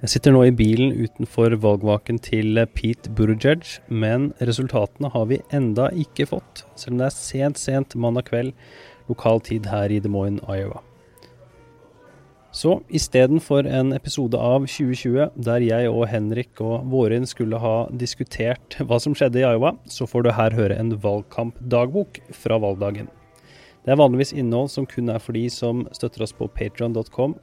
Jeg sitter nå i bilen utenfor valgvaken til Pete Buttigieg, men resultatene har vi enda ikke fått, selv om det er sent, sent mandag kveld lokal tid her i Des Moines, Iowa. Så istedenfor en episode av 2020 der jeg og Henrik og Vårin skulle ha diskutert hva som skjedde i Iowa, så får du her høre en valgkampdagbok fra valgdagen. Det er vanligvis innhold som kun er for de som støtter oss på patron.com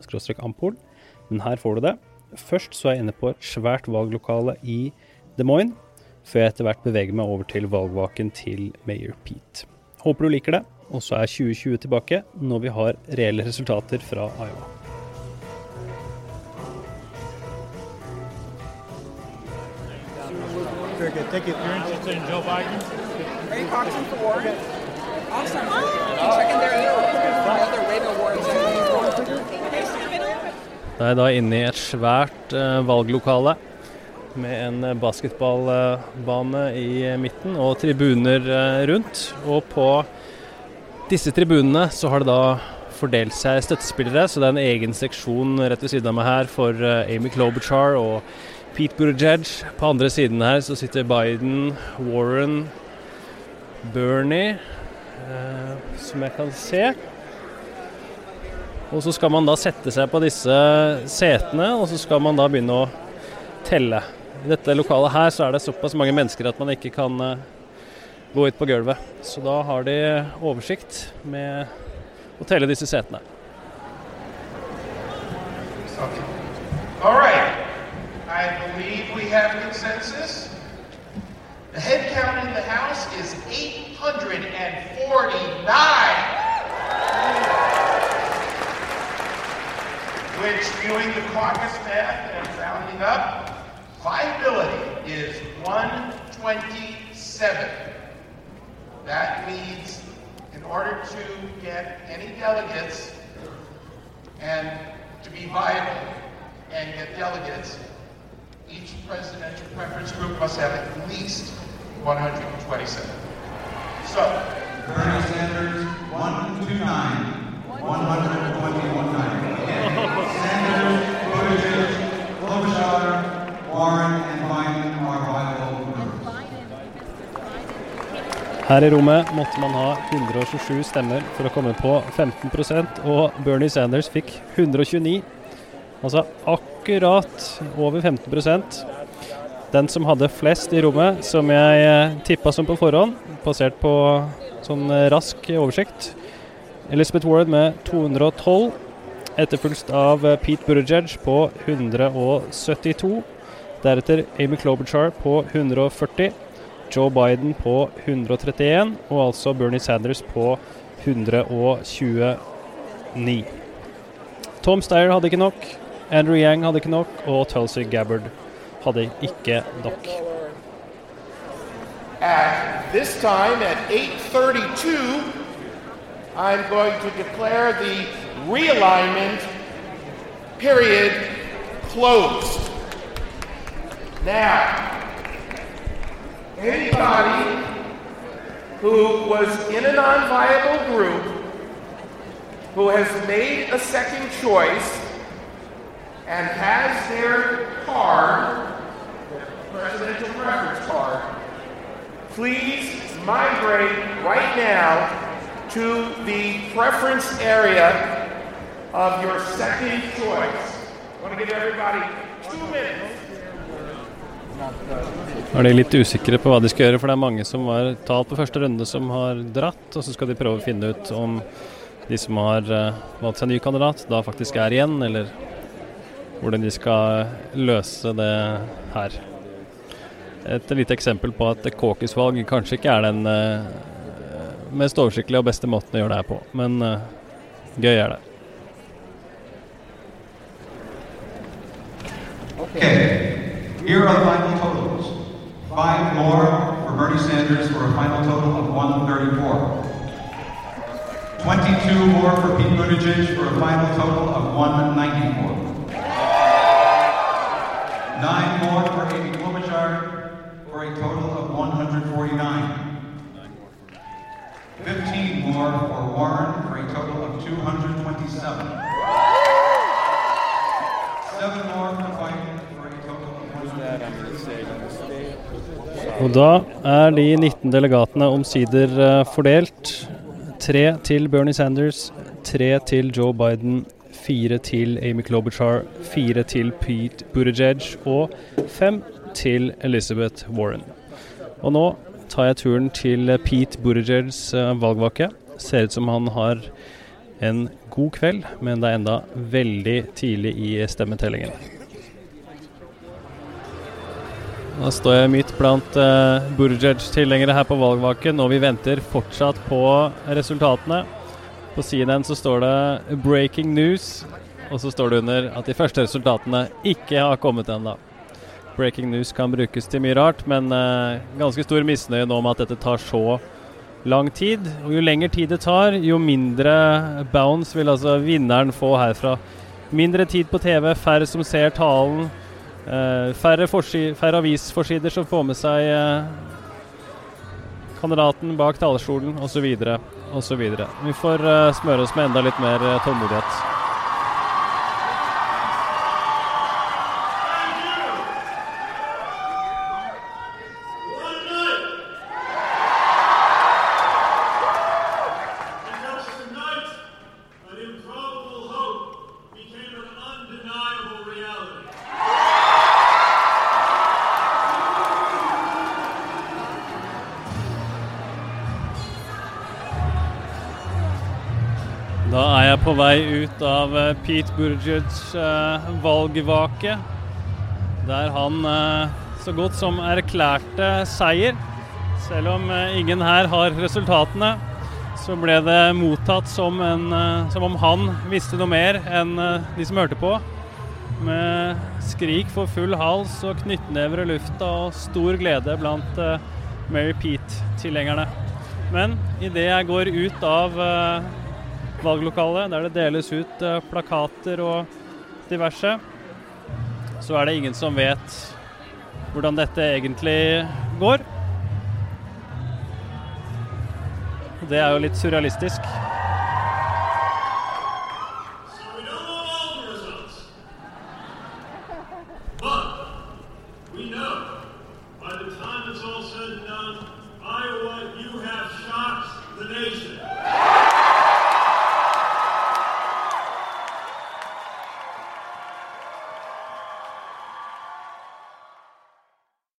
men her får du det. Først så er jeg inne på et svært valglokale i Des Moines, før jeg etter hvert beveger meg over til valgvaken til Mayor Pete. Håper du liker det, og så er 2020 tilbake når vi har reelle resultater fra Iowa. Very good. Thank you. You're interested in Joe Biden? Are you boxing for Warren? Awesome. Oh. Checking their other Jeg da inne i et svært uh, valglokale med en basketballbane i midten og tribuner eh, rundt. Og på disse tribunene så har det da fordelt seg støttespillere, så det er en egen seksjon rett ved siden av meg her for Amy Klobuchar og Pete Buttigieg. På andre siden her så sitter Biden, Warren, Bernie, eh, som jeg kan se. Og så skal man da sette seg på disse setene, og så skal man da begynne å telle. I dette lokalet her så er det såpass mange mennesker at man ikke kan uh, gå ut på gulvet. Så da har de oversikt med å telle disse setene. Okay. All right. I believe we have consensus. The head in the House is 849. The caucus math and rounding up, viability is 127. That means in order to get any delegates and to be viable and get delegates, each presidential preference group must have at least 127. So, Bernie Sanders, Her i rommet måtte man ha 127 stemmer for å komme på 15% og Bernie Sanders fikk 129. Altså akkurat over 15% Den som hadde flest i rommet, som jeg eh, tippa som på forhånd, basert på sånn eh, rask oversikt Elizabeth Warren med 212, etterfulgt av eh, Pete Buttigieg på 172. Deretter Amy Klobuchar på 140. Joe Biden på 131, og altså Bernie Sanders på 129. Tom Steyer hadde ikke nok. Andrew Yang hadde ikke nok, og Tulsi Gabbard hadde ikke nok. At this time, at 8.32, I'm going to declare the realignment period closed. Now, anybody who was in a non-viable group who has made a second choice and has their card, their presidential preference card, please migrate right now to the preference area of your second choice. I want to give everybody two minutes. Er de litt usikre på hva de skal gjøre, for det er mange som har talt på første runde som har dratt, og så skal de prøve å finne ut om de som har uh, valgt seg ny kandidat, da faktisk er igjen, eller hvordan de skal løse det her. Et lite eksempel på at caucus-valg kanskje ikke er den uh, mest oversiktlige og beste måten å gjøre det her på, men uh, gøy er det. Okay, here are the final totals. Five more for Bernie Sanders for a final total of 134. 22 more for Pete Buttigieg for a final total of 194. Nine more for Amy Klobuchar for a total of 149. 15 more for Warren for a total of 227. Seven more Og da er de 19 delegatene omsider eh, fordelt. Tre til Bernie Sanders, tre til Joe Biden, fire til Amy Klobuchar, fire til Pete Buttigieg og fem til Elizabeth Warren. Og nå tar jeg turen til Pete Buttigiegs eh, valgvake. Ser ut som han har en god kveld, men det er enda veldig tidlig i stemmetellingen. Da står jeg midt blant uh, Burjaj-tilhengere her på valgvaken, og vi venter fortsatt på resultatene. På CNN så står det 'breaking news', og så står det under at de første resultatene ikke har kommet ennå. Breaking news kan brukes til mye rart, men uh, ganske stor misnøye nå med at dette tar så lang tid. Og jo lengre tid det tar, jo mindre bounce vil altså vinneren få herfra. Mindre tid på TV, færre som ser talen. Uh, færre, færre, avisforsider som får med seg uh, kandidaten bak talerstolen osv. osv. Vi får uh, smøre oss med enda litt mer tålmodighet. På vei ut av eh, Pete Buttigiegs uh, valgvake, der han uh, så godt som erklærte seier. Selv om ingen her har resultatene, så ble det mottatt som, en, som om han visste noe mer enn de som hørte på. Med skrik for full hals og knyttnever i lufta og stor glede blant Mary Pete-tilhengerne. Men idet jeg går ut av valglokale der det deles ut uh, plakater og diverse, så er det ingen som vet hvordan dette egentlig går. Det er jo litt surrealistisk.